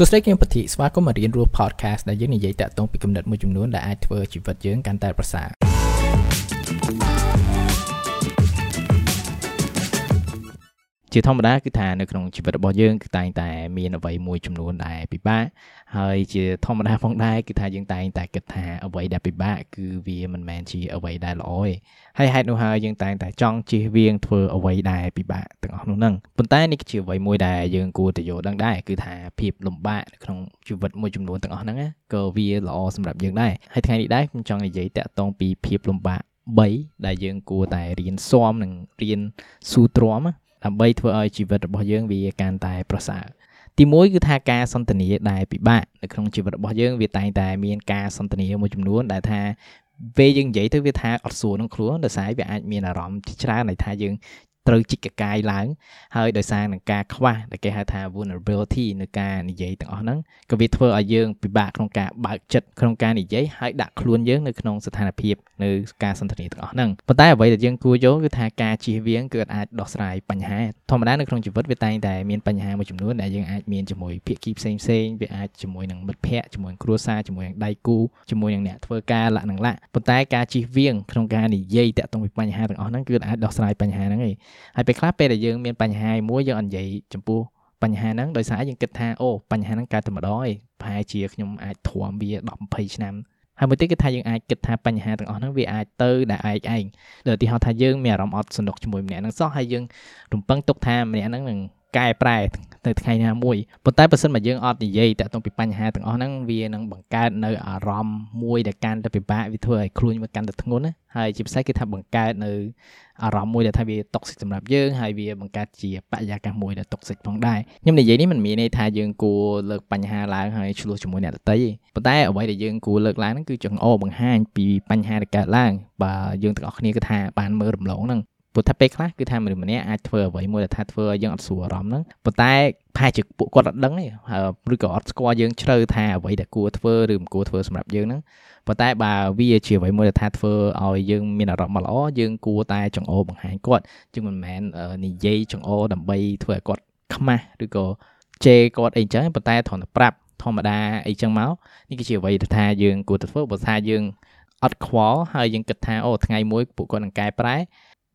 សួស្តីគឹមពធីស្វាគមន៍មករៀនរស់ podcast ដែលយើងនិយាយតាក់ទងពីគំនិតមួយចំនួនដែលអាចធ្វើជីវិតយើងកាន់តែប្រសើរ ជាធម្មតាគឺថានៅក្នុងជីវិតរបស់យើងគឺតែងតែមានអ្វីមួយចំនួនដែលពិបាកហើយជាធម្មតាផងដែរគឺថាយើងតែងតែគិតថាអ្វីដែលពិបាកគឺវាមិនមែនជាអ្វីដែលល្អទេហើយហេតុនោះហើយយើងតែងតែចង់ជៀសវាងធ្វើអ្វីដែលពិបាកទាំងអស់នោះហ្នឹងប៉ុន្តែនេះគឺជាអ្វីមួយដែលយើងគួរតែយល់ដឹងដែរគឺថាភាពលំបាកនៅក្នុងជីវិតមួយចំនួនទាំងអស់ហ្នឹងក៏វាល្អសម្រាប់យើងដែរហើយថ្ងៃនេះដែរខ្ញុំចង់និយាយតាក់ទងពីភាពលំបាក3ដែលយើងគួរតែរៀនស៊ាំនិងរៀនស៊ូទ្រាំ ដើម្បីធ្វើឲ្យជីវិតរបស់យើងវាកាន់តែប្រសើរទីមួយគឺថាការសន្ទនាដែលពិបាកនៅក្នុងជីវិតរបស់យើងវាតែងតែមានការសន្ទនាមួយចំនួនដែលថាពេលយើងនិយាយទៅវាថាអត់ស្រួលក្នុងខ្លួនដោយសារវាអាចមានអារម្មណ៍ច្រើនដែលថាយើង ត្រូវជីកកកាយឡើង ហើយដោយសារនឹងការខ្វះដែលគេហៅថា vulnerability នៅការនិយាយទាំងអស់ហ្នឹងក៏វាធ្វើឲ្យយើងពិបាកក្នុងការបើកចិត្តក្នុងការនិយាយហើយដាក់ខ្លួនយើងនៅក្នុងស្ថានភាពនៅការសន្ទនាទាំងអស់ហ្នឹងប៉ុន្តែអ្វីដែលយើងគួរយល់គឺថាការជៀសវាងគឺអាចដោះស្រាយបញ្ហាធម្មតានៅក្នុងជីវិតវាតែងតែមានបញ្ហាមួយចំនួនដែលយើងអាចមានជាមួយភាគីផ្សេងផ្សេងវាអាចជាមួយនឹងមិត្តភ័ក្តិជាមួយនឹងគ្រួសារជាមួយនឹងដៃគូជាមួយនឹងអ្នកធ្វើការលក្ខណៈលក្ខប៉ុន្តែការជៀសវាងក្នុងការនិយាយតាក់ទងពីបញ្ហាទាំងអស់ហ្នឹងគឺអាចដោះស្រាយបញ្ហាហ្នឹងឯងហើយពេលខ្លះពេលដែលយើងមានបញ្ហាមួយយើងអត់និយាយចំពោះបញ្ហាហ្នឹងដោយសារយើងគិតថាអូបញ្ហាហ្នឹងកើតតែម្ដងឯងប្រហែលជាខ្ញុំអាចធំវា10 20ឆ្នាំហើយមួយទៀតគឺថាយើងអាចគិតថាបញ្ហាទាំងអស់ហ្នឹងវាអាចទៅដែលឯងឯងដូចឧទាហរណ៍ថាយើងមានអារម្មណ៍អត់សនុកជាមួយម្នាក់ហ្នឹងសោះហើយយើងរំពឹងទុកថាម្នាក់ហ្នឹងនឹងកែប្រែ នៅថ្ងៃណាមួយប៉ុន្តែបើសិនមកយើងអត់និយាយតាក់ទងពីបញ្ហាទាំងអស់ហ្នឹងវានឹងបង្កើតនៅអារម្មណ៍មួយដែលកាន់តែពិបាកវាធ្វើឲ្យខ្លួនវាកាន់តែធ្ងន់ណាហើយជាពិសេសគឺថាបង្កើតនៅអារម្មណ៍មួយដែលថាវាតុកសិកសម្រាប់យើងហើយវាបង្កើតជាបរិយាកាសមួយដែលតុកសិកផងដែរខ្ញុំនិយាយនេះមិនមានន័យថាយើងគួរលើកបញ្ហាឡើងហើយឆ្លោះជាមួយអ្នកដទៃទេប៉ុន្តែអ្វីដែលយើងគួរលើកឡើងហ្នឹងគឺចង្អុលបង្ហាញពីបញ្ហាដែលកើតឡើងបើយើងទាំងអស់គ្នាគឺថាបានមើលរំលងហ្នឹង ព្រោះថាពេលខ្លះគឺថាមនុស្សម្នាក់អាចធ្វើអ្វីមួយដែលថាធ្វើឲ្យយើងអត់ស្រួលអារម្មណ៍ហ្នឹងប៉ុន្តែប្រហែលជាពួកគាត់អត់ដឹងទេឬក៏អត់ស្គាល់យើងជ្រៅថាអ្វីដែលគួរធ្វើឬមិនគួរធ្វើសម្រាប់យើងហ្នឹងប៉ុន្តែបើវាជាអ្វីមួយដែលថាធ្វើឲ្យយើងមានអារម្មណ៍មកល្អយើងគួរតែចង្អោបង្ហាញគាត់ជាងមិនមែននិយាយចង្អោដើម្បីធ្វើឲ្យគាត់ខ្មាស់ឬក៏ជេរគាត់អីចឹងប៉ុន្តែគ្រាន់តែប្រាប់ធម្មតាអីចឹងមកនេះគឺជាអ្វីដែលថាយើងគួរតែធ្វើបើថាយើងអត់ខ្វល់ហើយយើងគិតថាអូថ្ងៃមួយពួកគាត់នឹងកែប្រែ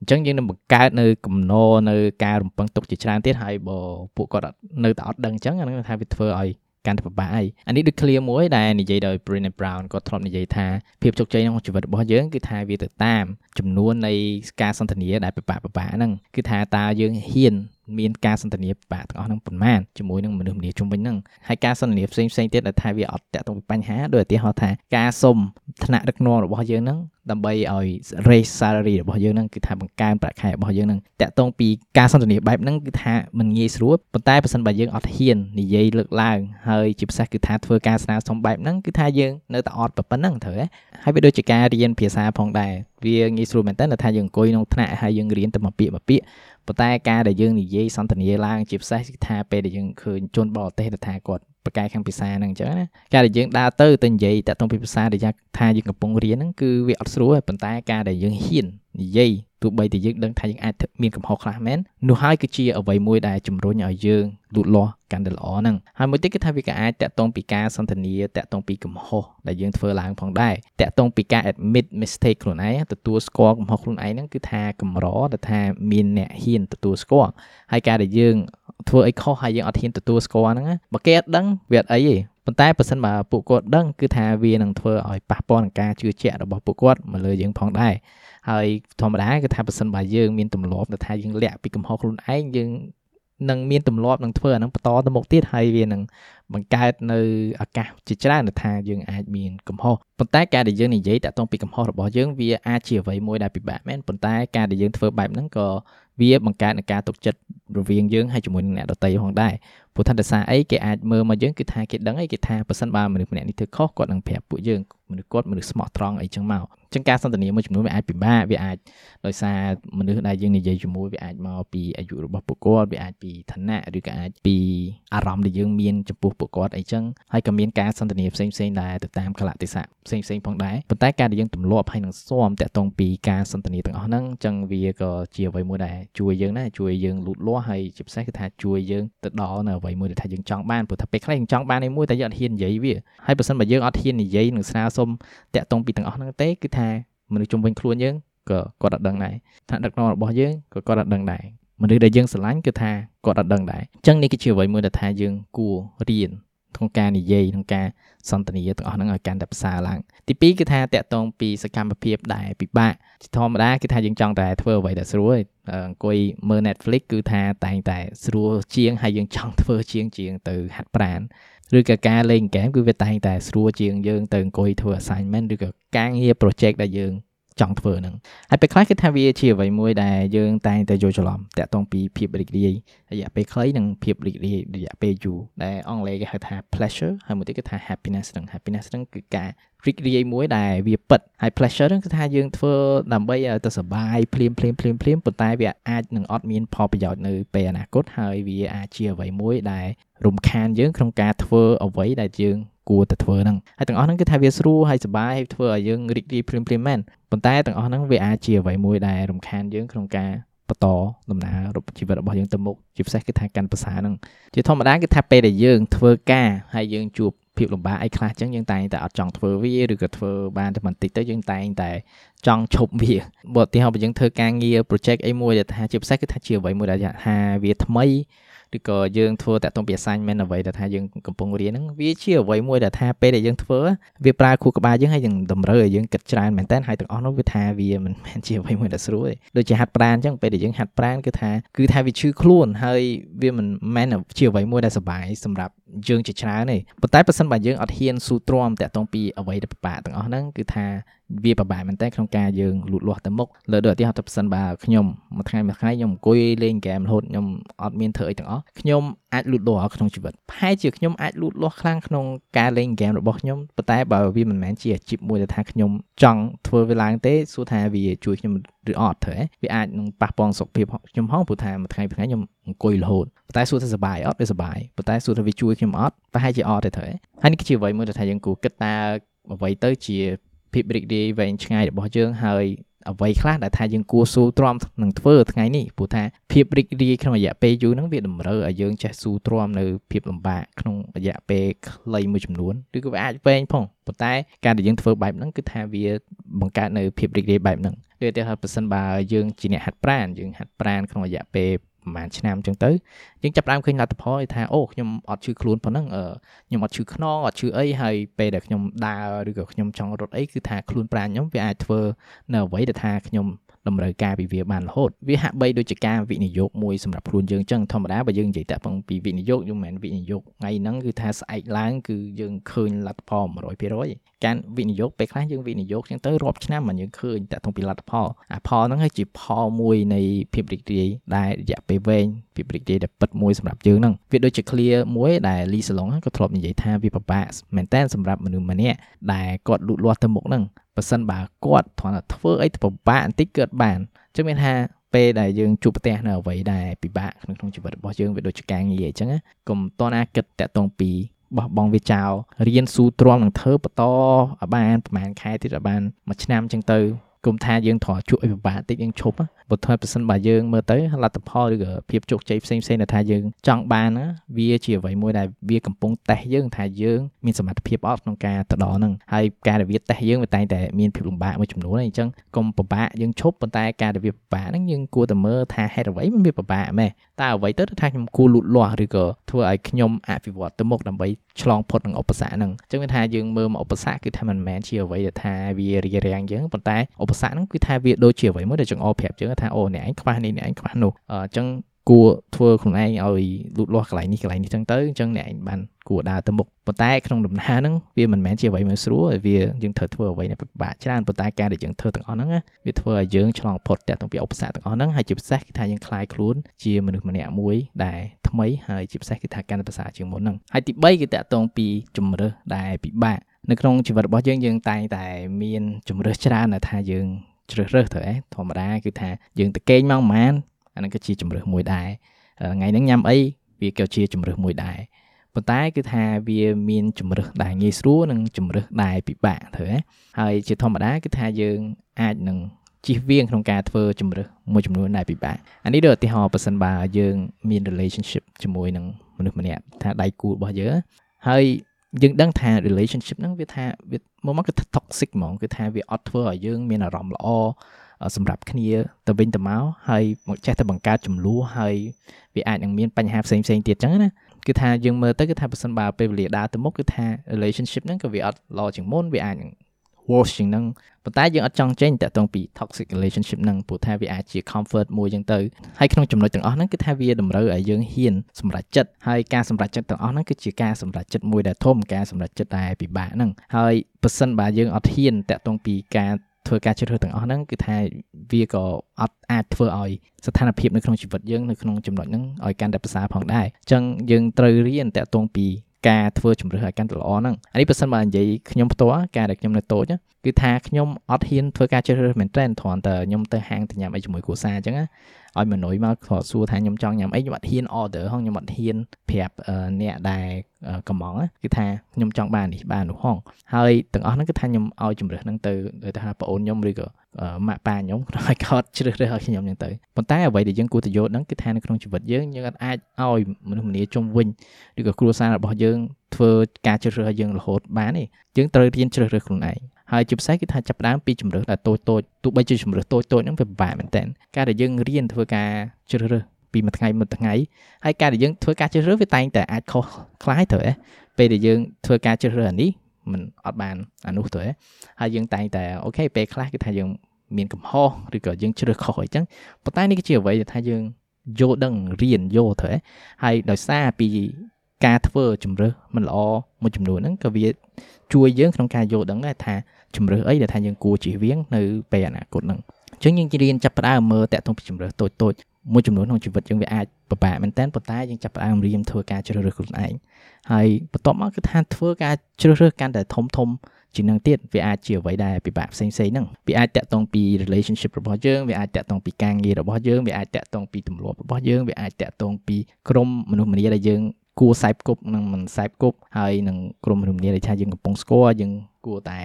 អញ្ចឹងយើងនឹងបង្កើតនៅកំណរនៅការរំពឹងទុកជាច្រើនទៀតហើយបើពួកគាត់នៅតែអត់ដឹងអញ្ចឹងអានឹងថាវាធ្វើឲ្យកាន់តែពិបាកហើយអានេះដូច clear មួយដែលនិយាយដោយ Brené Brown គាត់ធ្លាប់និយាយថាភាពជោគជ័យក្នុងជីវិតរបស់យើងគឺថាវាទៅតាមចំនួននៃការសន្ទនាដែលពិបាកពិបាកហ្នឹងគឺថាតើយើងហ៊ានមានការសន្ទនាពិបាកទាំងអស់ហ្នឹងប៉ុន្មានជាមួយនឹងមនុស្សម្នាជុំវិញហ្នឹងហើយការសន្ទនាផ្សេងផ្សេងទៀតដែលថាវាអត់តាក់ទងពីបញ្ហាដោយឧទាហរណ៍ថាការសុំឋានៈដឹកនាំរបស់យើងហ្នឹងដើម្បីឲ្យ raise salary របស់យើងហ្នឹងគឺថាបង្កើនប្រាក់ខែរបស់យើងហ្នឹងតាក់ទងពីការសន្ទនាបែបហ្នឹងគឺថាมันងាយស្រួលប៉ុន្តែបើសិនបើយើងអត់ហ៊ាននិយាយលើកឡើងហើយជាពិសេសគឺថាធ្វើការស្នើសុំបែបហ្នឹងគឺថាយើងនៅតែអត់ប៉ុណ្ណឹងត្រូវហ៎ហើយវាដូចជាការរៀនភាសាផងដែរវាងាយស្រួលមែនតើថាយើងអង្គុយក្នុងថ្នាក់ហើយយើងរៀនតែមួយពាក្យមួយពាក្យ ប៉ុន្តែការដែលយើងនិយាយសន្ទនាឡើងជាពិសេសគឺថាពេលដែលយើងឃើញជនបរទេសដែលថាគាត់បកកែខាងភាសាហ្នឹងអញ្ចឹងណាការដែលយើងដើរទៅទៅនិយាយតាក់ទងពីភាសាដែលថាយើងកំពុងរៀនហ្នឹងគឺវាអត់ស្រួលប៉ុន្តែការដែលយើងហ៊ាន និយាយទោះបីតែយើងដឹងថាយើងអាចមានកំហុសខ្លះមែននោះហើយគឺជាអ្វីមួយដែលជំរុញឲ្យយើងលូតលាស់កាន់តែល្អហ្នឹងហើយមួយទៀតគឺថាវាក៏អាចតាក់ទងពីការសន្ទនាតាក់ទងពីកំហុសដែលយើងធ្វើឡើងផងដែរតាក់ទងពីការ admit mistake ខ្លួនឯងទទួលស្គាល់កំហុសខ្លួនឯងហ្នឹងគឺថាកម្រដែលថាមានអ្នកហ៊ានទទួលស្គាល់ហើយការដែលយើងធ្វើអីខុសហើយយើងអត់ហ៊ានទទួលស្គាល់ហ្នឹងបើគេអត់ដឹងវាអត់អីទេប៉ុន្តែបើសិនបើពួកគាត់ដឹងគឺថាវានឹងធ្វើឲ្យប៉ះពាល់នឹងការជឿជាក់របស់ពួកគាត់មកលើយើងផងដែរ ហើយធម្មតាគឺថាបើសិនបើយើងមានទម្លាប់ថាយើងលាក់ពីកំហុសខ្លួនឯងយើងនឹងមានទម្លាប់នឹងធ្វើអានឹងបន្តទៅមុខទៀតហើយវានឹងបង្កើតនៅឱកាសជាច្រើនថាយើងអាចមានកំហុសប៉ុន្តែការដែលយើងនិយាយតាក់ទងពីកំហុសរបស់យើងវាអាចជាអ្វីមួយដែលពិបាកមែនប៉ុន្តែការដែលយើងធ្វើបែបហ្នឹងក៏វាបង្កើតនឹងការទុកចិត្តរវាងយើងហើយជាមួយនឹងអ្នកដទៃផងដែរ ព្រោះថាដោយសារអីគេអាចមើលមកយើងគឺថាគេដឹងអីគេថាប៉ះសិនបើមនុស្សម្នាក់នេះធ្វើខុសគាត់នឹងប្រាប់ពួកយើងមនុស្សគាត់មនុស្សស្មោះត្រង់អីចឹងមកចឹងការសន្ទនាមួយចំនួនវាអាចពិបាកវាអាចដោយសារមនុស្សដែលយើងនិយាយជាមួយវាអាចមកពីអាយុរបស់ពួកគាត់វាអាចពីឋានៈឬក៏អាចពីអារម្មណ៍ដែលយើងមានចំពោះពួកគាត់អីចឹងហើយក៏មានការសន្ទនាផ្សេងផ្សេងដែរទៅតាមកលៈទេសៈផ្សេងផ្សេងផងដែរប៉ុន្តែការដែលយើងទម្លាប់ហើយនឹងស៊ាំតាក់ទងពីការសន្ទនាទាំងអស់ហ្នឹងចឹងវាក៏ជាអ្វីមួយដែលជួយយើងដែរជួយយើងលូតលាស់ហើយជាពិសេសគឺថាជួយយើងទៅដល់នៅអ្អ្វីមួយដែលថាយើងចង់បានព្រោះថាពេលខ្លះយើងចង់បានឯមួយតែយើងអត់ហ៊ាននិយាយវាហើយបើសិនបើយើងអត់ហ៊ាននិយាយនឹងស្នើសុំតាក់ទងពីទាំងអស់ហ្នឹងទេគឺថាមនុស្សជុំវិញខ្លួនយើងក៏គាត់អត់ដឹងដែរថាដឹកនាំរបស់យើងក៏គាត់អត់ដឹងដែរមនុស្សដែលយើងស្រឡាញ់គឺថាគាត់អត់ដឹងដែរអញ្ចឹងនេះគឺជាអ្វីមួយដែលថាយើងគួររៀន ក្នុងការនិយាយក្នុងការសន្ទនាទាំងអស់ហ្នឹងឲ្យកាន់តែប្រសើរឡើងទី2គឺថាតកតងពីសកម្មភាពដែលពិបាកជាធម្មតាគឺថាយើងចង់តែធ្វើអ្វីដែលស្រួលអង្គុយមើល Netflix គឺថាតែងតែស្រួលជាងហើយយើងចង់ធ្វើជាងជាងទៅហាត់ប្រាណឬក៏ការលេងហ្គេមគឺវាតែងតែស្រួលជាងយើងទៅអង្គុយធ្វើ assignment ឬក៏ការងារ project ដែលយើង ចង់ធ្វើហ្នឹងហើយពេលខ្លះគឺថាវាជាអ្វីមួយដែលយើងតែងតែយល់ច្រឡំតាក់ទងពីភាពរីករាយរយៈពេលខ្លីនិងភាពរីករាយរយៈពេលយូរដែលអង់គ្លេសគេហៅថា pleasure ហើយមួយទៀតគឺថា happiness ហ្នឹង happiness ហ្នឹងគឺការរីករាយមួយដែលវាពិតហើយ pleasure ហ្នឹងគឺថាយើងធ្វើដើម្បីឲ្យទៅសុបាយភ្លាមភ្លាមភ្លាមភ្លាមប៉ុន្តែវាអាចនឹងអត់មានផលប្រយោជន៍នៅពេលអនាគតហើយវាអាចជាអ្វីមួយដែលរំខានយើងក្នុងការធ្វើអ្វីដែលយើង គួរតែធ្វើហ្នឹងហើយទាំងអស់ហ្នឹងគឺថាវាស្រួលហើយសុបាយហើយធ្វើឲ្យយើងរីករាយភ្លាមភ្លាមមែនប៉ុន្តែទាំងអស់ហ្នឹងវាអាចជាអ្វីមួយដែលរំខានយើងក្នុងការបន្តដំណើរជីវិតរបស់យើងទៅមុខជាពិសេសគឺថាកាន់ភាសាហ្នឹងជាធម្មតាគឺថាពេលដែលយើងធ្វើការហើយយើងជួបភាពលំបាកអីខ្លះចឹងយើងតែងតែអត់ចង់ធ្វើវាឬក៏ធ្វើបានតែបន្តិចទៅយើងតែងតែ ចង់ឈប់វាបើឧទាហរណ៍បើយើងធ្វើការងារ project អីមួយដែលថាជាពិសេសគឺថាជាអ្វីមួយដែលថាវាថ្មីឬក៏យើងធ្វើតាក់ទងពី assignment អ្វីដែលថាយើងកំពុងរៀនហ្នឹងវាជាអ្វីមួយដែលថាពេលដែលយើងធ្វើវាប្រើខួរក្បាលយើងហើយយើងតម្រូវឲ្យយើងគិតច្រើនមែនតើហើយទាំងអស់នោះវាថាវាមិនមែនជាអ្វីមួយដែលស្រួលទេដូចជាហាត់ប្រាណអញ្ចឹងពេលដែលយើងហាត់ប្រាណគឺថាគឺថាវាឈឺខ្លួនហើយវាមិនមែនជាអ្វីមួយដែលសុបាយសម្រាប់យើងជាច្រើនទេប៉ុន្តែបើសិនបើយើងអត់ហ៊ានស៊ូទ្រាំតាក់ទងពីអ្វីដែលពិបាកទាំងអស់ហ្នឹងគឺថាវាពិបាកមែនតើក្នុងការយើងលូតលាស់ទៅមុខលើដូចឧទាហរណ៍ទៅប៉ះសិនបើខ្ញុំមួយថ្ងៃមួយថ្ងៃខ្ញុំអង្គុយលេងហ្គេមរហូតខ្ញុំអត់មានធ្វើអីទាំងអស់ខ្ញុំអាចលូតលាស់ក្នុងជីវិតប្រហែលជាខ្ញុំអាចលូតលាស់ខ្លាំងក្នុងការលេងហ្គេមរបស់ខ្ញុំប៉ុន្តែបើវាមិនមែនជាអាជីពមួយដែលថាខ្ញុំចង់ធ្វើវាឡើងទេសួរថាវាជួយខ្ញុំឬអត់ទេវាអាចនឹងប៉ះពាល់សុខភាពខ្ញុំហងព្រោះថាមួយថ្ងៃមួយថ្ងៃខ្ញុំអង្គុយរហូតប៉ុន្តែសួរថាសុបាយអត់វាសុបាយប៉ុន្តែសួរថាវាជួយខ្ញុំអត់ប្រហែលជាអត់ទេត្រូវហើយនេះគឺជាអ្វីមួយដែលថាយើងគួរគិតតើអ្វីទៅជា ភាពរីករាយវែងឆ្ងាយរបស់យើងហើយអ្វីខ្លះដែលថាយើងគួរស៊ូទ្រាំនឹងធ្វើថ្ងៃនេះព្រោះថាភាពរីករាយក្នុងរយៈពេលយូរហ្នឹងវាតម្រូវឲ្យយើងចេះស៊ូទ្រាំនៅភាពលំបាកក្នុងរយៈពេលខ្លីមួយចំនួនឬក៏វាអាចវែងផងប៉ុន្តែការដែលយើងធ្វើបែបហ្នឹងគឺថាវាបង្កើតនៅភាពរីករាយបែបហ្នឹងដូចឧទាហរណ៍ប្រសិនបើយើងជាអ្នកហាត់ប្រាណយើងហាត់ប្រាណក្នុងរយៈពេល ប្រហែលឆ្នាំអញ្ចឹងទៅយើងចាប់ផ្ដើមឃើញលទ្ធផលថាអូខ្ញុំអត់ឈឺខ្លួនប៉ុណ្ណឹងខ្ញុំអត់ឈឺខ្នងអត់ឈឺអីហើយពេលដែលខ្ញុំដើរឬក៏ខ្ញុំចង់រត់អីគឺថាខ្លួនប្រាណខ្ញុំវាអាចធ្វើនៅអ្វីដែលថាខ្ញុំ តម្រូវការពីវាបានរហូតវាហាក់បីដូចជាការវិនិយោគមួយសម្រាប់ខ្លួនយើងអញ្ចឹងធម្មតាបើយើងនិយាយតាក់ពងពីវិនិយោគយើងមិនមែនវិនិយោគថ្ងៃហ្នឹងគឺថាស្អែកឡើងគឺយើងឃើញលទ្ធផល100%ការវិនិយោគពេលខ្លះយើងវិនិយោគចឹងទៅរាប់ឆ្នាំមិនយើងឃើញតាក់ទងពីលទ្ធផលអាផលហ្នឹងហើយជាផលមួយនៃភាពរីករាយដែលរយៈពេលវែងភាពរីករាយដែលពិតមួយសម្រាប់យើងហ្នឹងវាដូចជា clear មួយដែលលីសាឡុងក៏ធ្លាប់និយាយថាវាពិបាកមែនតើសម្រាប់មនុស្សម្នាក់ដែលគាត់លូតលាស់ទៅមុខហ្នឹង បើសិនបើគាត់គ្រាន់តែធ្វើអីទៅពិបាកបន្តិចគាត់បានអញ្ចឹងមានថាពេលដែលយើងជួបប្រទះនៅអ្វីដែលពិបាកក្នុងក្នុងជីវិតរបស់យើងវាដូចជាការងារអញ្ចឹងកុំតណាគិតតាក់ទងពីបោះបង់វាចោលរៀនស៊ូទ្រាំនឹងធ្វើបន្តឲ្យបានប្រហែលខែទៀតឲ្យបានមួយឆ្នាំអញ្ចឹងទៅគុំថាយើងត្រូវជួបឲ្យពិបាកតិចយើងឈប់ ពុទ្ធប្រសិនបើយើងមើលទៅលទ្ធផលឬក៏ភាពជោគជ័យផ្សេងផ្សេងដែលថាយើងចង់បានណាវាជាអ្វីមួយដែលវាកំពុងតេស្តយើងថាយើងមានសមត្ថភាពអត់ក្នុងការទៅដល់ហ្នឹងហើយការដែលវាតេស្តយើងវាតែងតែមានភាពលំបាកមួយចំនួនអញ្ចឹងកុំពិបាកយើងឈប់ប៉ុន្តែការដែលវាពិបាកហ្នឹងយើងគួរតែមើលថាហេតុអ្វីมันវាពិបាកម៉េះតើអ្វីទៅថាខ្ញុំគួរលូតលាស់ឬក៏ធ្វើឲ្យខ្ញុំអភិវឌ្ឍទៅមុខដើម្បីឆ្លងផុតនឹងឧបសគ្គហ្នឹងអញ្ចឹងវាថាយើងមើលមកឧបសគ្គគឺថាមិនមែនជាអ្វីដែលថាវារារាំងយើងប៉ុន្តែឧបសគ្គហ្នឹងគឺថាវាដូចជាអ្វីមួយដែលចង្អុលប្រាប់យើងថអូអ្នកឯងខ្វះនេះអ្នកឯងខ្វះនោះអញ្ចឹងគួរធ្វើខ្លួនឯងឲ្យលូតលាស់កន្លែងនេះកន្លែងនេះចឹងទៅអញ្ចឹងអ្នកឯងបានគួរដើរទៅមុខប៉ុន្តែក្នុងដំណើរហ្នឹងវាមិនមែនជាអ្វីមួយស្រួលវាយើងត្រូវធ្វើអ្វីដែលពិបាកច្រើនប៉ុន្តែការដែលយើងធ្វើទាំងអស់ហ្នឹងវាធ្វើឲ្យយើងឆ្លងផុតតាក់ទងពីឧបសគ្គទាំងអស់ហ្នឹងហើយជាពិសេសគឺថាយើងคลายខ្លួនជាមនុស្សម្នាក់មួយដែលថ្មីហើយជាពិសេសគឺថាកាន់តែភាសាជាងមុនហ្នឹងហើយទី3គឺតាក់ទងពីជំរើសដែលពិបាកនៅក្នុងជីវិតរបស់យើងយើងតែងតែមានជំរើសច្រើនដែលថាយើង ជ្រើសរើសទៅឯងធម្មតាគឺថាយើងទៅគេងមកប្រហែលអានឹងក៏ជាជំរើសមួយដែរថ្ងៃហ្នឹងញ៉ាំអីវាក៏ជាជំរើសមួយដែរប៉ុន្តែគឺថាវាមានជំរើសដែលងាយស្រួលនិងជំរើសដែលពិបាកទៅណាហើយជាធម្មតាគឺថាយើងអាចនឹងជិះវៀងក្នុងការធ្វើជំរើសមួយចំនួនដែលពិបាកអានេះដូចឧទាហរណ៍បើសិនបើយើងមាន relationship ជាមួយនឹងមនុស្សម្នាក់ថាដៃគូរបស់យើងហើយយើងដឹងថា relationship ហ្នឹងវាថាវា មកមកគឺ toxic ហ្មងគឺថាវាអត់ធ្វើឲ្យយើងមានអារម្មណ៍ល្អសម្រាប់គ្នាទៅវិញទៅមកហើយមកចេះតែបង្កើតចំនួនហើយវាអាចនឹងមានបញ្ហាផ្សេងផ្សេងទៀតចឹងណាគឺថាយើងមើលទៅគឺថាបើសិនបើពេលវេលាដើរទៅមុខគឺថា relationship ហ្នឹងក៏វាអត់ល្អជាងមុនវាអាចនឹង worse ជាងហ្នឹងប៉ុន្តែយើងអត់ចង់ចេញតាក់ទងពី toxic relationship ហ្នឹងព្រោះថាវាអាចជា comfort មួយចឹងទៅហើយក្នុងចំណុចទាំងអស់ហ្នឹងគឺថាវាតម្រូវឲ្យយើងហ៊ានសម្រេចចិត្តហើយការសម្រេចចិត្តទាំងអស់ហ្នឹងគឺជាការសម្រេចចិត្តមួយដែលធំការសម្រេចចិត្តដែលពិបាកហ្នឹងហើយបើសិនបើយើងអត់ហ៊ានតាក់ទងពីការធ្វើការជ្រើសរើសទាំងអស់ហ្នឹងគឺថាវាក៏អត់អាចធ្វើឲ្យស្ថានភាពនៅក្នុងជីវិតយើងនៅក្នុងចំណុចហ្នឹងឲ្យកាន់តែប្រសើរផងដែរអញ្ចឹងយើងត្រូវរៀនតាក់ទងពី ការធ្វើជំរឿសឲ្យកាន់តែល្អហ្នឹងអានេះបើសិនបើនិយាយខ្ញុំផ្ទាល់ការដែលខ្ញុំនៅតូចគឺថាខ្ញុំអត់ហ៊ានធ្វើការជ្រើសរើសមែនទែនគ្រាន់តែខ្ញុំទៅហាងទៅញ៉ាំអីជាមួយគ្រួសារអញ្ចឹងណាឲ្យមនុយមកគាត់សួរថាខ្ញុំចង់ញ៉ាំអីខ្ញុំអត់ហ៊ាន order ហងខ្ញុំអត់ហ៊ានប្រាប់អ្នកដែលកំងគឺថាខ្ញុំចង់បាននេះបាននោះហងហើយទាំងអស់ហ្នឹងគឺថាខ្ញុំឲ្យជំរើសហ្នឹងទៅទៅថាប្អូនខ្ញុំឬក៏ ម៉ាក់ប៉ាខ្ញុំឲ្យគាត់ជ្រើសរើសឲ្យខ្ញុំហ្នឹងទៅប៉ុន្តែអ្វីដែលយើងគួរតែយល់ហ្នឹងគឺថានៅក្នុងជីវិតយើងយើងអាចឲ្យមនុស្សម្នាជុំវិញឬក៏គ្រួសាររបស់យើងធ្វើការជ្រើសរើសឲ្យយើងរហូតបានទេយើងត្រូវរៀនជ្រើសរើសខ្លួនឯងហើយជាពិសេសគឺថាចាប់ផ្ដើមពីជំរើសដែលតូចតូចទោះបីជាជំរើសតូចតូចហ្នឹងវាពិបាកមែនតើការដែលយើងរៀនធ្វើការជ្រើសរើសពីមួយថ្ងៃមួយថ្ងៃហើយការដែលយើងធ្វើការជ្រើសរើសវាតែងតែអាចខុសខ្លាយទៅពេលដែលយើងធ្វើការជ្រើសរើសអានេះ มันអត់បានអានោះទៅឯហើយយើងតែងតែអូខេពេលខ្លះគឺថាយើងមានកំហុសឬក៏យើងជ្រើសខុសអីចឹងប៉ុន្តែនេះគឺជាអ្វីដែលថាយើងយល់ដឹងរៀនយល់ទៅឯហើយដោយសារពីការធ្វើជំរើសមិនល្អមួយចំនួនហ្នឹងក៏វាជួយយើងក្នុងការយល់ដឹងដែរថាជំរើសអីដែលថាយើងគួរជៀសវាងនៅពេលអនាគតហ្នឹងអញ្ចឹងយើងរៀនចាប់ផ្ដើមមើលតាក់ទងពីជំរើសតូចតូច មួយចំនួនក្នុងជីវិតយើងវាអាចពិបាកមែនតើប៉ុន្តែយើងចាប់ផ្ដើមរៀនធ្វើការជ្រើសរើសខ្លួនឯងហើយបន្ទាប់មកគឺថាធ្វើការជ្រើសរើសកាន់តែធំធំជាងនឹងទៀតវាអាចជាអ្វីដែលពិបាកផ្សេងៗហ្នឹងវាអាចតាក់ទងពី relationship របស់យើងវាអាចតាក់ទងពីការងាររបស់យើងវាអាចតាក់ទងពីទម្លាប់របស់យើងវាអាចតាក់ទងពីក្រុមមនុស្សម្នាដែលយើង គួរសែបគប់និងមិនសែបគប់ហើយនឹងក្រុមមនុស្សម្នាដែលថាយើងកំពុងស្គាល់យើងគួរតែ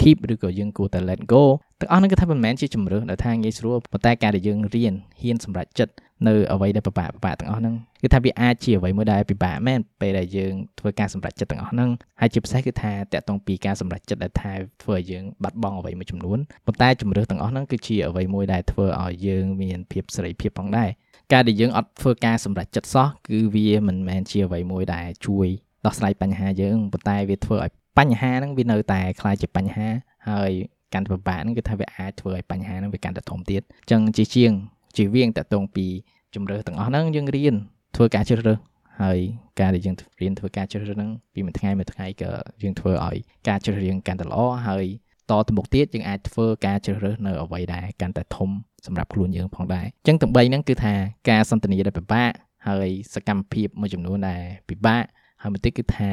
keep ឬក៏យើងគួរតែ let go ទាំងអស់ហ្នឹងគឺថាមិនមែនជាជំរឿនដែលថាងាយស្រួលប៉ុន្តែការដែលយើងរៀនហ៊ានសម្រេចចិត្តនៅអ្វីដែលពិបាកពិបាកទាំងអស់ហ្នឹងគឺថាវាអាចជាអ្វីមួយដែលពិបាកមែនពេលដែលយើងធ្វើការសម្រេចចិត្តទាំងអស់ហ្នឹងហើយជាពិសេសគឺថាតកតងពីការសម្រេចចិត្តដែលថាធ្វើឲ្យយើងបាត់បង់អ្វីមួយចំនួនប៉ុន្តែជំរឿនទាំងអស់ហ្នឹងគឺជាអ្វីមួយដែលធ្វើឲ្យយើងមានភាពសេរីភាពផងដែរ ការដែលយើងអត់ធ្វើការសម្រេចចិត្តសោះគឺវាមិនមែនជាអ្វីមួយដែលជួយដោះស្រាយបញ្ហាយើងប៉ុន្តែវាធ្វើឲ្យបញ្ហាហ្នឹងវានៅតែคล้ายជាបញ្ហាហើយកាន់តែពិបាកហ្នឹងគឺថាវាអាចធ្វើឲ្យបញ្ហាហ្នឹងវាកាន់តែធំទៀតអញ្ចឹងជាជាងជាវៀងតកតងពីជំរឿទាំងអស់ហ្នឹងយើងរៀនធ្វើការជ្រើសរើសហើយការដែលយើងរៀនធ្វើការជ្រើសរើសហ្នឹងពីមួយថ្ងៃមួយថ្ងៃក៏យើងធ្វើឲ្យការជ្រើសរៀងកាន់តែល្អហើយតទៅមុខទៀតយើងអាចធ្វើការជ្រើសរើសនៅអ្វីដែលកាន់តែធំ សម្រាប់ខ្លួនយើងផងដែរអញ្ចឹងទាំង3ហ្នឹងគឺថាការសន្ទនាដែលពិបាកហើយសកម្មភាពមួយចំនួនដែលពិបាកហើយមួយទៀតគឺថា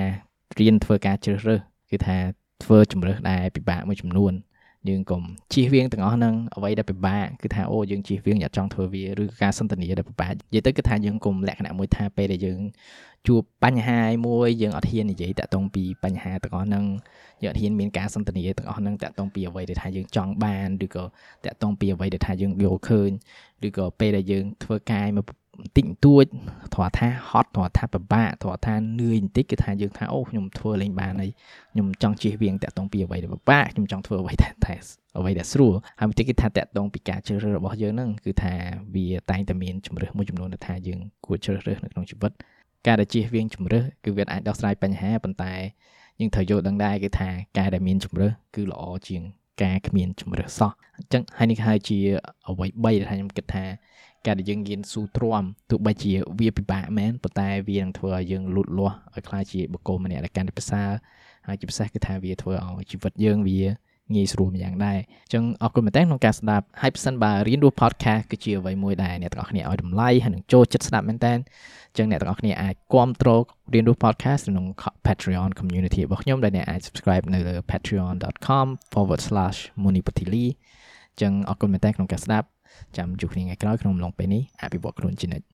រៀនធ្វើការជ្រើសរើសគឺថាធ្វើជំរើសដែលពិបាកមួយចំនួន យើងកុំជៀសវាងទាំងអស់ហ្នឹងអ្វីដែលពិបាកគឺថាអូយើងជៀសវាងអត់ចង់ធ្វើវាឬការសន្ទនាដែលពិបាកនិយាយទៅគឺថាយើងកុំលក្ខណៈមួយថាពេលដែលយើងជួបបញ្ហាមួយយើងអត់ហ៊ាននិយាយតាក់ទងពីបញ្ហាទាំងអស់ហ្នឹងយើងអត់ហ៊ានមានការសន្ទនាទាំងអស់ហ្នឹងតាក់ទងពីអ្វីដែលថាយើងចង់បានឬក៏តាក់ទងពីអ្វីដែលថាយើងយល់ឃើញឬក៏ពេលដែលយើងធ្វើការមកបន្តិចបន្តួចធរថាហត់ធរថាពិបាកធរថានឿយបន្តិចគឺថាយើងថាអូខ្ញុំធ្វើលេងបានហើយខ្ញុំចង់ជៀសវាងតាក់ទងពីអ្វីដែលពិបាកខ្ញុំចង់ធ្វើអ្វីដែលតែអ្វីដែលស្រួលហើយបន្តិចគឺថាតាក់ទងពីការជ្រើសរើសរបស់យើងហ្នឹងគឺថាវាតែងតែមានជំរើសមួយចំនួនដែលថាយើងគួរជ្រើសរើសនៅក្នុងជីវិតការដែលជៀសវាងជំរើសគឺវាអាចដោះស្រាយបញ្ហាប៉ុន្តែយើងត្រូវយល់ដឹងដែរគឺថាការដែលមានជំរើសគឺល្អជាងការគ្មានជំរើសសោះអញ្ចឹងហើយនេះហើយជាអ្វី3ដែលខ្ញុំគិតថា ការដែលយើងរៀនស៊ូទ្រាំទោះបីជាវាពិបាកមែនប៉ុន្តែវានឹងធ្វើឲ្យយើងលូតលាស់ឲ្យក្លាយជាបុគ្គលម្នាក់ដែលកាន់តែប្រសើរហើយជាពិសេសគឺថាវាធ្វើឲ្យជីវិតយើងវាងាយស្រួលម្យ៉ាងដែរអញ្ចឹងអរគុណមែនតើក្នុងការស្ដាប់ហើយផ្សិនបើរៀនរស់ podcast គឺជាអ្វីមួយដែលអ្នកទាំងអស់គ្នាឲ្យតម្លៃហើយនឹងចូលចិត្តស្ដាប់មែនតើអញ្ចឹងអ្នកទាំងអស់គ្នាអាចគ្រប់គ្រងរៀនរស់ podcast ក្នុង Patreon community របស់ខ្ញុំដែលអ្នកអាច subscribe នៅលើ patreon.com/munipatili អញ្ចឹងអរគុណមែនតើក្នុងការស្ដាប់ ចាំជួបគ្នាថ្ងៃក្រោយក្នុងអំឡុងពេលនេះអភិវឌ្ឍខ្លួនជានិច្ច